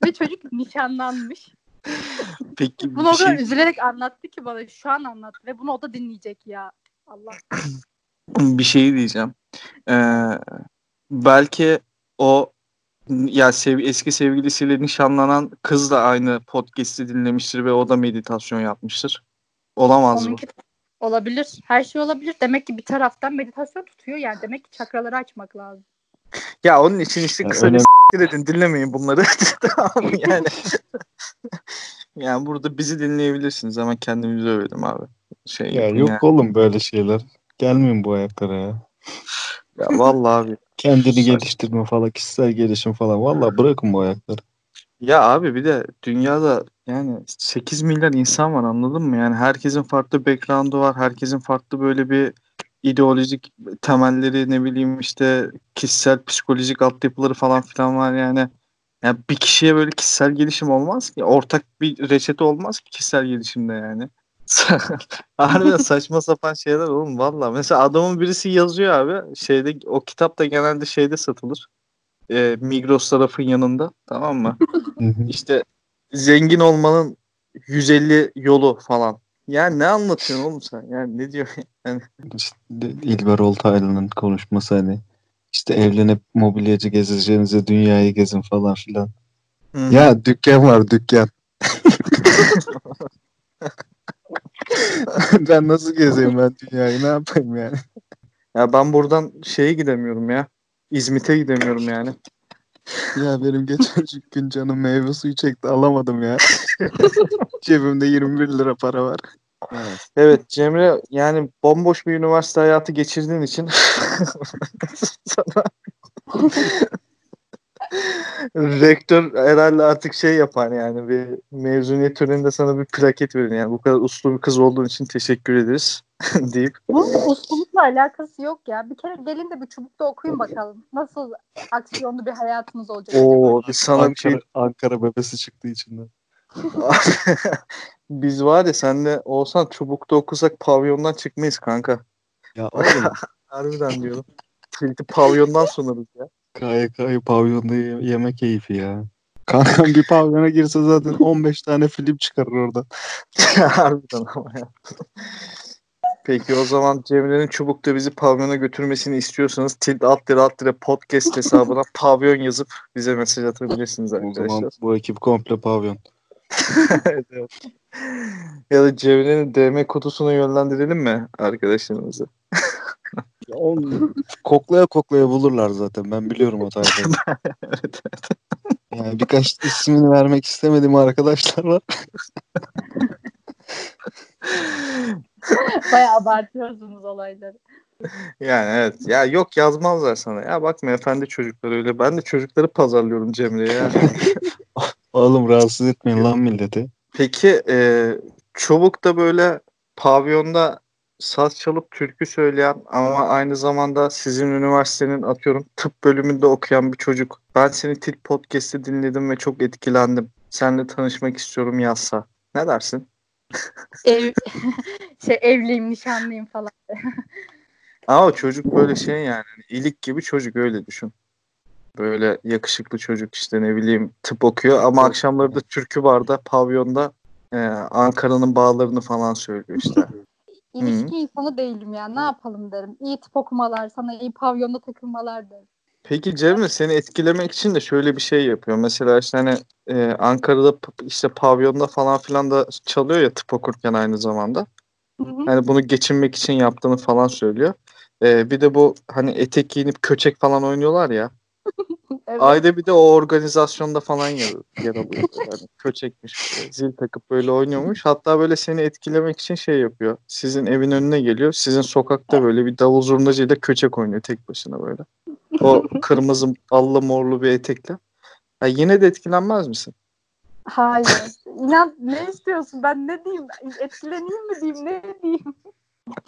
Ve çocuk nişanlanmış. Peki Bunu o kadar şey, üzülerek anlattı ki bana. Şu an anlattı. Ve bunu o da dinleyecek ya. Allah. <clears throat> bir şey diyeceğim. Ee, belki o ya sev, eski sevgilisiyle nişanlanan kız da aynı podcast'i dinlemiştir ve o da meditasyon yapmıştır. Olamaz mı? Olabilir. Her şey olabilir. Demek ki bir taraftan meditasyon tutuyor. Yani demek ki çakraları açmak lazım. Ya onun için işte kısa bir önemli- s**tir <laughs> edin dinlemeyin bunları. <laughs> tamam yani. <laughs> yani burada bizi dinleyebilirsiniz ama kendimizi övelim abi. Şey Ya yok ya. oğlum böyle şeyler. Gelmeyin bu ayaklara ya. ya vallahi abi. Kendini geliştirme falan, kişisel gelişim falan. Vallahi bırakın bu ayakları. Ya abi bir de dünyada Yani 8 milyar insan var anladın mı? Yani herkesin farklı background'u var. Herkesin farklı böyle bir ideolojik temelleri ne bileyim işte kişisel psikolojik altyapıları falan filan var yani. Yani bir kişiye böyle kişisel gelişim olmaz ki. Ortak bir reçete olmaz ki kişisel gelişimde yani. <laughs> Harbiden saçma sapan şeyler oğlum valla. Mesela adamın birisi yazıyor abi. Şeyde o kitap da genelde şeyde satılır. Ee, Migros tarafın yanında. Tamam mı? İşte zengin olmanın 150 yolu falan. Yani ne anlatıyorsun oğlum sen? Yani ne diyor? Yani İşte İlber Ortaylı'nın konuşması hani işte evlenip mobilyacı gezeceğinize dünyayı gezin falan filan. Hı. Ya dükkan var dükkan. <laughs> <laughs> ben nasıl gezeyim ben dünyayı ne yapayım yani? ya ben buradan şeye gidemiyorum ya. İzmit'e gidemiyorum yani. Ya benim geçen gün canım meyve suyu çekti alamadım ya. <laughs> Cebimde 21 lira para var. Evet Cemre yani bomboş bir üniversite hayatı geçirdiğin için <laughs> sana rektör herhalde artık şey yapar yani bir mezuniyet töreninde sana bir plaket verir yani bu kadar uslu bir kız olduğun için teşekkür ederiz <laughs> deyip Bunun uslullukla alakası yok ya. Bir kere gelin de bir çubukta okuyun bakalım. Nasıl aksiyonlu bir hayatımız olacak. acaba? o biz sana bir şey Ankara, Ankara bebesi çıktı içinden. <laughs> biz var ya senle olsan çubukta okusak pavyondan çıkmayız kanka. Ya oğlum <laughs> Harbiden diyorum. Tilti pavyondan sunarız ya. KYK'yı pavyonda ye- yeme keyfi ya. Kankam bir pavyona girse zaten 15 tane film çıkarır oradan. <laughs> Harbiden ama ya. Peki o zaman Cemre'nin çubukta bizi pavyona götürmesini istiyorsanız tilt alt lira alt lira podcast hesabına <laughs> pavyon yazıp bize mesaj atabilirsiniz O arkadaşlar. zaman bu ekip komple pavyon. <laughs> Evet, evet. ya da Cemre'nin DM kutusuna yönlendirelim mi arkadaşlarımızı? Oğlum, <laughs> koklaya koklaya bulurlar zaten. Ben biliyorum o tayfayı. <laughs> evet, evet. Yani birkaç ismini vermek istemediğim arkadaşlar var. <laughs> Bayağı abartıyorsunuz olayları. Yani evet. Ya yok yazmazlar sana. Ya bakma efendi çocuklar öyle. Ben de çocukları pazarlıyorum Cemre'ye ya. Oğlum rahatsız etmeyin lan milleti. Peki e, Çubuk'ta böyle pavyonda saz çalıp türkü söyleyen ama aynı zamanda sizin üniversitenin atıyorum tıp bölümünde okuyan bir çocuk. Ben seni Tit Podcast'te dinledim ve çok etkilendim. Seninle tanışmak istiyorum yazsa. Ne dersin? Ev, <laughs> şey evliyim, nişanlıyım falan. Ama çocuk böyle şey yani hani ilik gibi çocuk öyle düşün. Böyle yakışıklı çocuk işte ne bileyim tıp okuyor ama akşamları da türkü barda pavyonda e, Ankara'nın bağlarını falan söylüyor işte. İlişki insanı değilim ya. Ne yapalım derim. İyi tıp okumalar, sana iyi pavyonda takılmalar derim. Peki Cemre seni etkilemek için de şöyle bir şey yapıyor. Mesela işte hani e, Ankara'da işte pavyonda falan filan da çalıyor ya tıp okurken aynı zamanda. Hı hı. Hani bunu geçinmek için yaptığını falan söylüyor. E, bir de bu hani etek giyinip köçek falan oynuyorlar ya. <laughs> Evet. Ayda bir de o organizasyonda falan yer, yer alıyor. Yani köçekmiş, böyle, zil takıp böyle oynuyormuş. Hatta böyle seni etkilemek için şey yapıyor. Sizin evin önüne geliyor. Sizin sokakta böyle bir davul zurnacıyla köçek oynuyor tek başına böyle. O kırmızı allı morlu bir etekle. Ya yine de etkilenmez misin? Hayır. İnan ne istiyorsun? Ben ne diyeyim? Etkileneyim mi diyeyim? Ne diyeyim?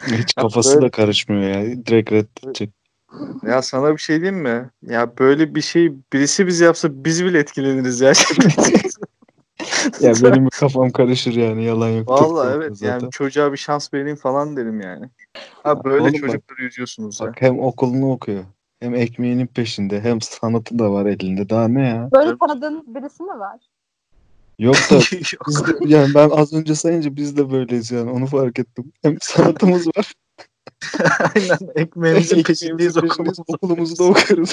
Hiç kafası böyle- da karışmıyor ya. Direkt reddedecek. Ya sana bir şey diyeyim mi? Ya böyle bir şey birisi bize yapsa biz bile etkileniriz ya. <laughs> Ya benim kafam karışır yani yalan yok. Vallahi evet zaten. yani çocuğa bir şans vereyim falan derim yani. Ha böyle Oğlum bak- çocukları yüzüyorsunuz ya. Bak hem okulunu okuyor. Hem ekmeğinin peşinde. Hem sanatı da var elinde. Daha ne ya? Böyle tanıdığınız birisi mi var? Yok da <laughs> biz de, yani ben az önce sayınca biz de böyleyiz yani. Onu fark ettim. Hem sanatımız var. <laughs> Aynen ekmeğimizin peşindeyiz okulumuzda. Okulumuzda okuyoruz.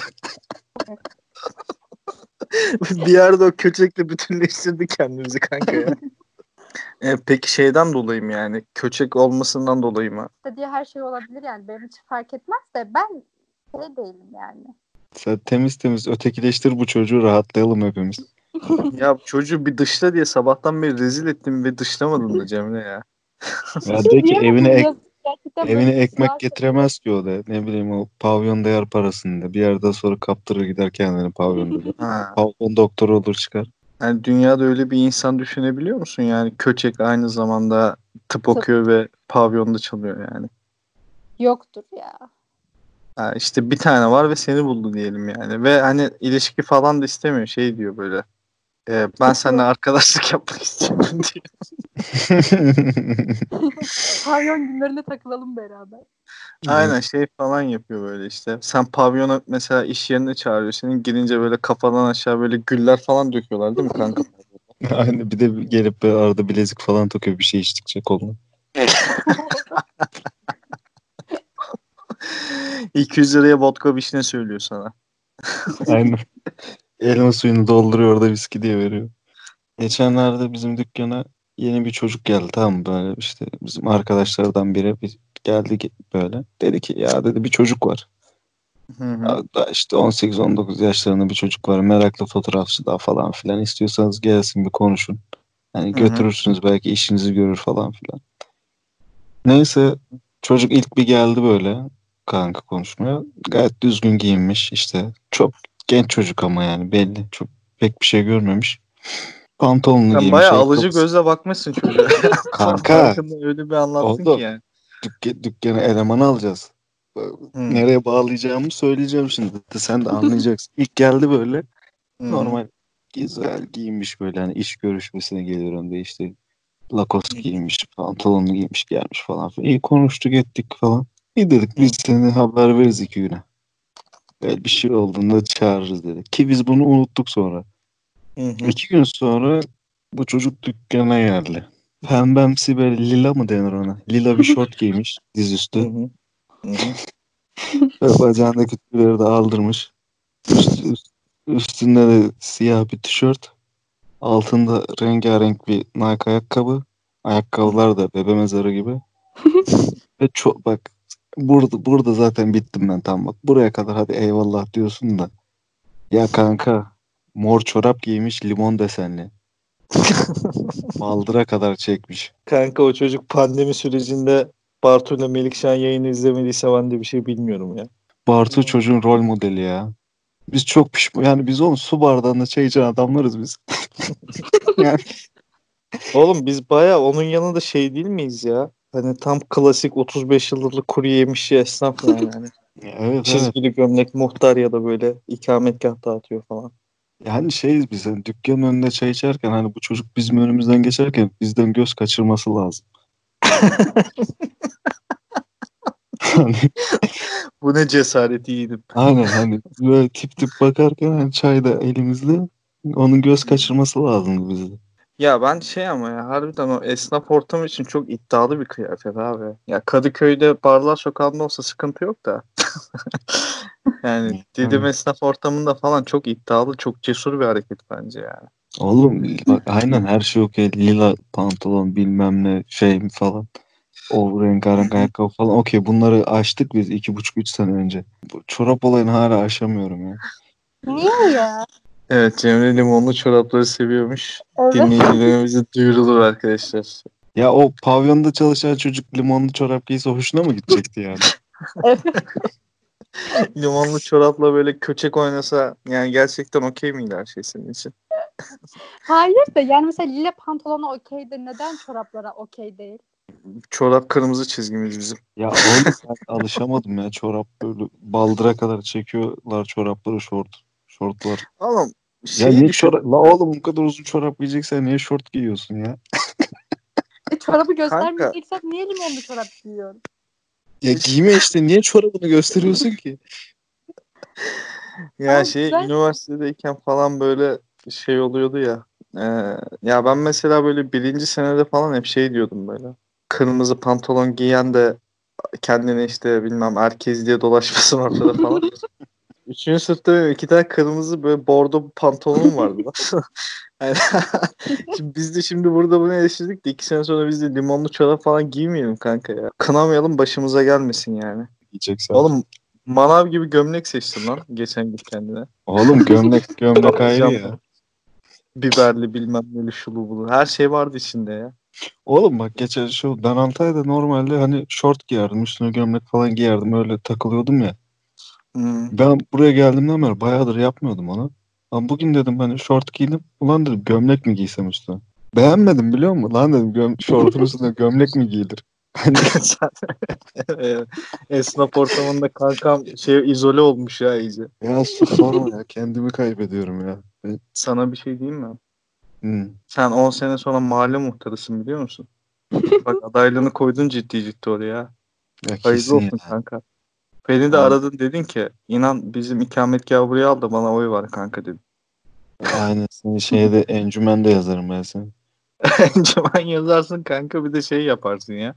<laughs> bir yerde o köçekle bütünleştirdik kendimizi kanka ya. <laughs> E, peki şeyden dolayı mı yani? Köçek olmasından dolayı mı? İstediği her şey olabilir yani. Benim için fark etmez de ben şey değilim yani. Sen temiz temiz ötekileştir bu çocuğu rahatlayalım hepimiz. ya çocuğu bir dışla diye sabahtan beri rezil ettim ve dışlamadın da Cemre ya. Ya de ki evine ek? Gerçekten evine ekmek getiremez ki o da. Ne bileyim o pavyon değer parasında. Bir yerden sonra kaptırır gider kendini pavyonda. da. Ha. Pavyon doktoru olur çıkar. Yani dünyada öyle bir insan düşünebiliyor musun? Yani köçek aynı zamanda tıp okuyor ve pavyonda çalıyor yani. Yoktur ya. Ha, işte bir tane var ve seni buldu diyelim yani. Ve hani ilişki falan da istemiyor. Şey diyor böyle. "E, ben seninle arkadaşlık <laughs> yapmak istiyorum diyor. <laughs> Pavyon günlerine takılalım beraber. Aynen şey falan yapıyor böyle işte. Sen pavyona mesela iş yerine çağırıyor. Senin girince böyle kafadan aşağı böyle güller falan döküyorlar değil mi kanka? <laughs> Aynen bir de gelip böyle arada bilezik falan takıyor bir şey içtikçe koluna. 200 liraya vodka vişne söylüyor sana. Aynen. Elma suyunu dolduruyor orada viski diye veriyor. Geçenlerde bizim dükkana yeni bir çocuk geldi tamam? Böyle işte bizim arkadaşlardan biri bir geldi ge- böyle. Dedi ki ya dedi bir çocuk var. Hı hı. Ya da işte 18-19 yaşlarında bir çocuk var. Meraklı fotoğrafçı daha falan filan. İstiyorsanız gelsin bir konuşun. Hı. götürürsünüz belki işinizi görür falan filan. Neyse çocuk ilk bir geldi böyle kanka konuşmaya. Gayet düzgün giyinmiş işte. Çok genç çocuk ama yani belli. Çok pek bir şey görmemiş. Pantolonunu Sen giymiş. bayağı alıcı ayakkabısı- gözle bakmışsın çocuğa. <laughs> Kanka öyle bir anlattın Oğlum. ki yani. dükkan, dükkana eleman alacağız. Hı. Nereye bağlayacağımı söyleyeceğim şimdi. Sen de anlayacaksın. İlk geldi böyle. Hı. Normal güzel giyinmiş böyle hani iş görüşmesine geliyorum diye işte Lacoste giymiş, pantolonunu giymiş gelmiş falan. İyi konuştuk ettik falan. İyi dedik biz seni haber veririz iki güne. Böyle bir şey olduğunda çağırırız dedik. Ki biz bunu unuttuk sonra. Hı hı. İki gün sonra bu çocuk dükkana geldi. Pembemsi böyle lila mı denir ona? Lila bir şort <laughs> giymiş Hı dizüstü. hı. Hı hı. Ve bacağındaki tüyleri de aldırmış. Üst, üst- üstünde de siyah bir tişört. Altında rengarenk bir Nike ayakkabı. Ayakkabılar da bebe mezarı gibi. <laughs> Ve çok bak burada burada zaten bittim ben tam bak. Buraya kadar hadi eyvallah diyorsun da. Ya kanka mor çorap giymiş limon desenli. <laughs> Baldıra kadar çekmiş. Kanka o çocuk pandemi sürecinde Bartu'yla Melikşah yayını izlemediyse ben de bir şey bilmiyorum ya. Bartu çocuğun rol modeli ya. Biz çok pişman yani biz oğlum su bardağında çay içen adamlarız biz. <laughs> yani Oğlum biz baya onun yanında şey değil miyiz ya? Hani tam klasik 35 yıllık kuru yemişçi esnaf yani. Hani <laughs> evet evet. çizgili gömlek muhtar ya da böyle ikametgah dağıtıyor falan. Yani şeyiz biz hani dükkanın önünde çay içerken hani bu çocuk bizim önümüzden geçerken bizden göz kaçırması lazım. <laughs> hani, <laughs> Bu ne cesaret yiğidim. aynen hani böyle tip tip bakarken hani çay da elimizde onun göz kaçırması lazım bizde. Ya ben şey ama ya harbiden o esnaf ortamı için çok iddialı bir kıyafet abi. Ya Kadıköy'de barlar sokağında olsa sıkıntı yok da. <laughs> yani Didim esnaf ortamında falan çok iddialı, çok cesur bir hareket bence yani. Oğlum bak aynen her şey okey. Lila pantolon bilmem ne şey falan. O rengarenk ayakkabı falan. Okey bunları açtık biz iki buçuk üç sene önce. Bu çorap olayını hala aşamıyorum ya. Niye ya? Evet Cemre limonlu çorapları seviyormuş. Evet. Dinleyicilerimize duyurulur arkadaşlar. Ya o pavyonda çalışan çocuk limonlu çorap giyse hoşuna mı gidecekti yani? <laughs> Limonlu çorapla böyle köçek oynasa yani gerçekten okey miydi her şey senin için? Hayır da yani mesela lila pantolona okey de neden çoraplara okey değil? Çorap kırmızı çizgimiz bizim. Ya oğlum ben alışamadım ya çorap böyle baldıra kadar çekiyorlar çorapları şort. Şortlar. Oğlum Ya şey niye düşün. çorap? La oğlum bu kadar uzun çorap giyeceksen niye şort giyiyorsun ya? E, çorabı göstermeyeceksek niye limonlu çorap giyiyorum? Ya giyme işte niye çorabını gösteriyorsun ki? Ya Ama şey güzel. üniversitedeyken falan böyle şey oluyordu ya. Ee, ya ben mesela böyle birinci senede falan hep şey diyordum böyle. Kırmızı pantolon giyen de kendine işte bilmem herkes diye dolaşmasın ortada falan. <laughs> Üçüncü sınıfta benim iki tane kırmızı böyle bordo pantolonum vardı. <laughs> Yani <laughs> şimdi biz de şimdi burada bunu eleştirdik de iki sene sonra biz de limonlu çorap falan giymeyelim kanka ya. Kınamayalım başımıza gelmesin yani. Giyeceksen. Oğlum manav gibi gömlek seçtin lan geçen gün kendine. Oğlum gömlek <laughs> gömlek ayrı ya. Biberli bilmem neli şulu bulu. Her şey vardı içinde ya. Oğlum bak geçen şu ben Antalya'da normalde hani şort giyerdim üstüne gömlek falan giyerdim öyle takılıyordum ya. Hmm. Ben buraya geldiğimden beri bayağıdır yapmıyordum onu. Ama bugün dedim hani şort giydim. Ulan dedim gömlek mi giysem üstüne? Beğenmedim biliyor musun? Lan dedim göm şortun üstüne gömlek mi giyilir? Hani. <laughs> Esnaf ortamında kankam şey izole olmuş ya iyice. ya sorma ya kendimi kaybediyorum ya. Ben- Sana bir şey diyeyim mi? Hı. Sen 10 sene sonra mahalle muhtarısın biliyor musun? <laughs> Bak adaylığını koydun ciddi ciddi oraya. Ya Hayırlı olsun ya. kanka. Beni de aradın dedin ki inan bizim ikametgahı buraya al da bana oy var kanka dedim. Aynen seni şeyde encümende yazarım ben seni. <laughs> Encemen yazarsın kanka bir de şey yaparsın ya.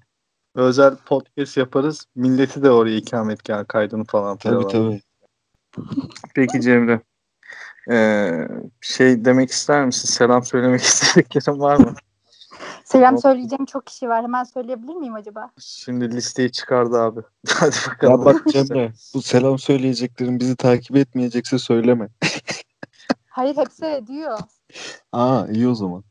Özel podcast yaparız. Milleti de oraya ikametgah kaydını falan Tabii tabii. Peki Cemre. Ee, şey demek ister misin? Selam söylemek <laughs> istediklerin var mı? Selam söyleyeceğim çok kişi var. Hemen söyleyebilir miyim acaba? Şimdi listeyi çıkardı abi. <laughs> Hadi bakalım. Ya bak Cemre bu selam söyleyeceklerin bizi takip etmeyecekse söyleme. <laughs> Hayır hepsi ediyor. Aa iyi o zaman.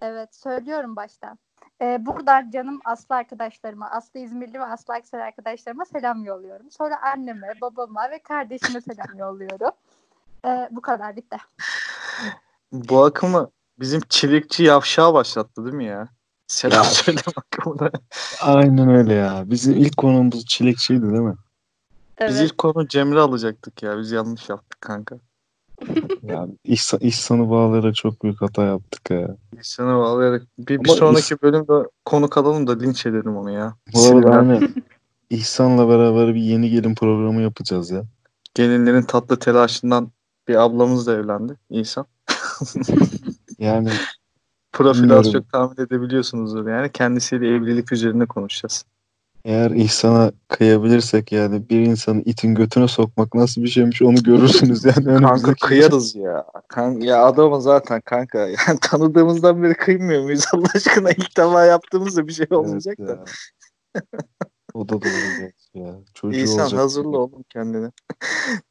Evet söylüyorum baştan. Ee, buradan canım Aslı arkadaşlarıma, Aslı İzmirli ve Aslı Aksaray arkadaşlarıma selam yolluyorum. Sonra anneme, babama ve kardeşime selam yolluyorum. Ee, bu kadar bitti. Bu akımı bizim çilekçi yavşağı başlattı değil mi ya? Selam söyle akımını. Aynen öyle ya. Bizim ilk konumuz çilekçiydi değil mi? Evet. Biz ilk konu Cemre alacaktık ya. Biz yanlış yaptık kanka. <laughs> Ya İhsan, İhsan'ı bağlayarak çok büyük hata yaptık ya. Sana bağlayarak. Bir, bir sonraki bölümde konuk alalım da linç edelim onu ya. Bu arada hani İhsan'la beraber bir yeni gelin programı yapacağız ya. Gelinlerin tatlı telaşından bir ablamız da evlendi. İnsan. <laughs> Yani Profil az çok tahmin edebiliyorsunuzdur yani. Kendisiyle evlilik üzerine konuşacağız. eğer İhsan'a kıyabilirsek yani bir insanı itin götüne sokmak nasıl bir şeymiş onu görürsünüz <laughs> yani. Kanka kıyarız ya. Kan ya adamı zaten kanka. <laughs> Yani tanıdığımızdan beri kıymıyor muyuz Allah aşkına? İlk defa yaptığımızda bir şey Evet olmayacak da. ya. o da doğru ya. Çocuğu İhsan olacak. hazırla oğlum kendini.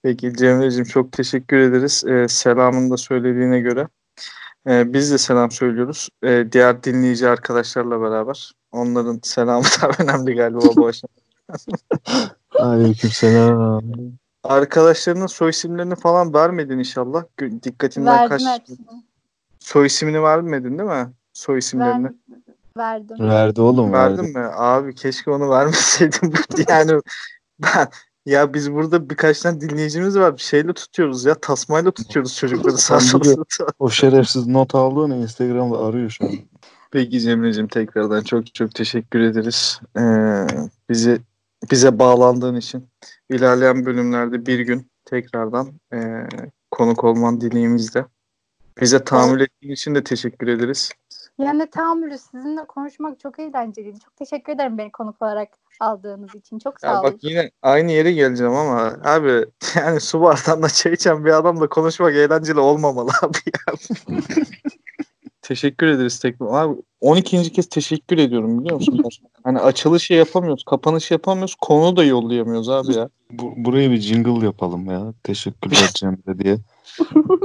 Peki Cemre'cim çok teşekkür ederiz. Ee, selamını da söylediğine göre. Ee, biz de selam söylüyoruz. Ee, diğer dinleyici arkadaşlarla beraber. Onların selamı <laughs> da önemli galiba bu aşamada. <laughs> Aleykümselam. Arkadaşlarının soy isimlerini falan vermedin inşallah. Dikkatinden Verdim kaç. hepsini. Soy ismini vermedin değil mi? Soy isimlerini. Ver- verdim. Verdi oğlum verdi. Verdin mi? Abi keşke onu vermeseydin. <laughs> yani ben ya biz burada birkaç tane dinleyicimiz var. Bir şeyle tutuyoruz ya. Tasmayla tutuyoruz çocukları sağ. O şerefsiz not aldı onu Instagram'da arıyor şu an. Peki Cemre'cim tekrardan çok çok teşekkür ederiz. Ee, bizi bize bağlandığın için. İlerleyen bölümlerde bir gün tekrardan ee, konuk olman dileğimizle. Bize tahammül ettiğin için de teşekkür ederiz. Yani tahammülü sizinle konuşmak çok eğlenceliydi. Çok teşekkür ederim beni konuk olarak aldığınız için. Çok sağ Ya olun. bak yine aynı yere geleceğim ama abi <laughs> yani su bardağında çay içen bir adamla konuşmak eğlenceli olmamalı <laughs> abi ya. <laughs> teşekkür ederiz tekrar. Abi 12. kez teşekkür ediyorum biliyor musun? hani açılışı yapamıyoruz, kapanışı yapamıyoruz, konu da yollayamıyoruz abi ya. Bu, buraya bir jingle yapalım ya. Teşekkürler <laughs> Cemre diye.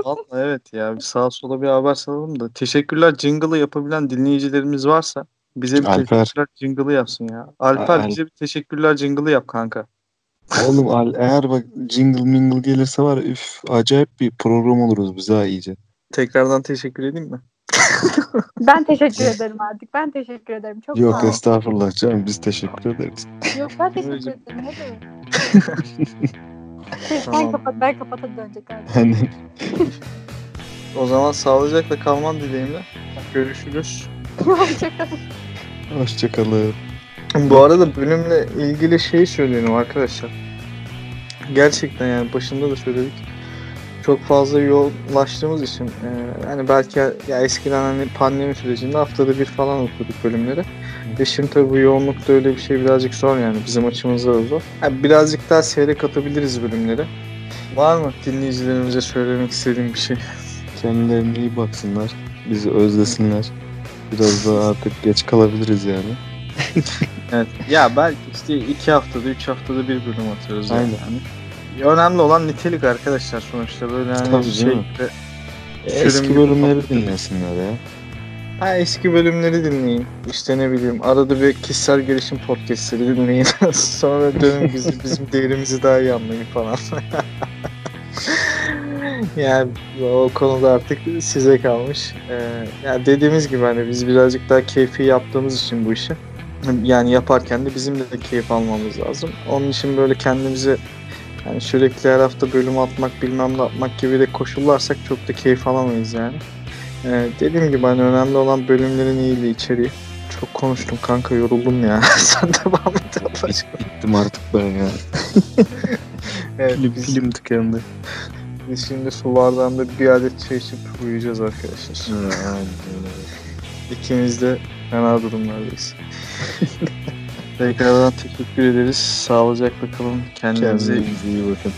Vallahi evet ya bir sağa sola bir haber salalım da. Teşekkürler jingle'ı yapabilen dinleyicilerimiz varsa bize bir Alper. teşekkürler jingle'ı yapsın ya. Alper Al- bize bir teşekkürler jingle'ı yap kanka. Oğlum al- eğer bak jingle mingle gelirse var üf acayip bir program oluruz biz ha iyice. Tekrardan teşekkür edeyim mi? Ben teşekkür ederim artık. Ben teşekkür ederim. Çok Yok sağ olun. estağfurullah canım biz teşekkür ederiz. Yok ben teşekkür ederim. Ne demek? <laughs> Sen Tamam. kapat ben kapata dönecek artık. Hani O zaman sağlıcakla kalman dileğimle. Görüşürüz. Hoşçakalın. <laughs> hoşçakalın. Bu arada bölümle ilgili şeyi söyleyelim arkadaşlar. Gerçekten yani başında da söyledik. Çok fazla yoğunlaştığımız için e, hani belki ya eskiden hani pandemi sürecinde haftada bir falan okuduk bölümleri. Ve şimdi tabii bu yoğunlukta öyle bir şey birazcık zor yani bizim açımızda da zor. Yani birazcık daha seyrek atabiliriz bölümleri. Var mı dinleyicilerimize söylemek istediğim bir şey? Kendilerine iyi baksınlar. Bizi özlesinler. Biraz daha artık geç kalabiliriz yani. <laughs> Evet. Ya belki işte iki haftada, üç haftada bir bölüm atıyoruz. Aynen. Yani Önemli olan nitelik arkadaşlar sonuçta böyle hani Tabii şey canım. gibi- Eski bölümleri dinlesinler ya. Ha eski bölümleri dinleyin. İşte ne bileyim arada bir kişisel gelişim podcastleri dinleyin. <laughs> Sonra dönün bizim, bizim değerimizi daha iyi anlayın falan. <laughs> yani o konuda artık size kalmış. Ee, yani dediğimiz gibi hani biz birazcık daha keyfi yaptığımız için bu işi. Yani yaparken de bizim de keyif almamız lazım. Onun için böyle kendimizi yani sürekli her hafta bölüm atmak bilmem ne atmak gibi de koşullarsak çok da keyif alamayız yani. Ee, dediğim gibi hani önemli olan bölümlerin iyiliği, içeriği. Çok konuştum kanka yoruldum ya. <laughs> Sen devam et ablacığım. Bittim artık ben ya. <laughs> Evet, Film, biz, film tıkandı. biz şimdi su bardağında bir adet çay içip uyuyacağız arkadaşlar. İkimiz de fena durumlardayız. <laughs> Tekrardan teşekkür ederiz. Sağlıcakla kalın. Kendinize Kendinize iyi bakın.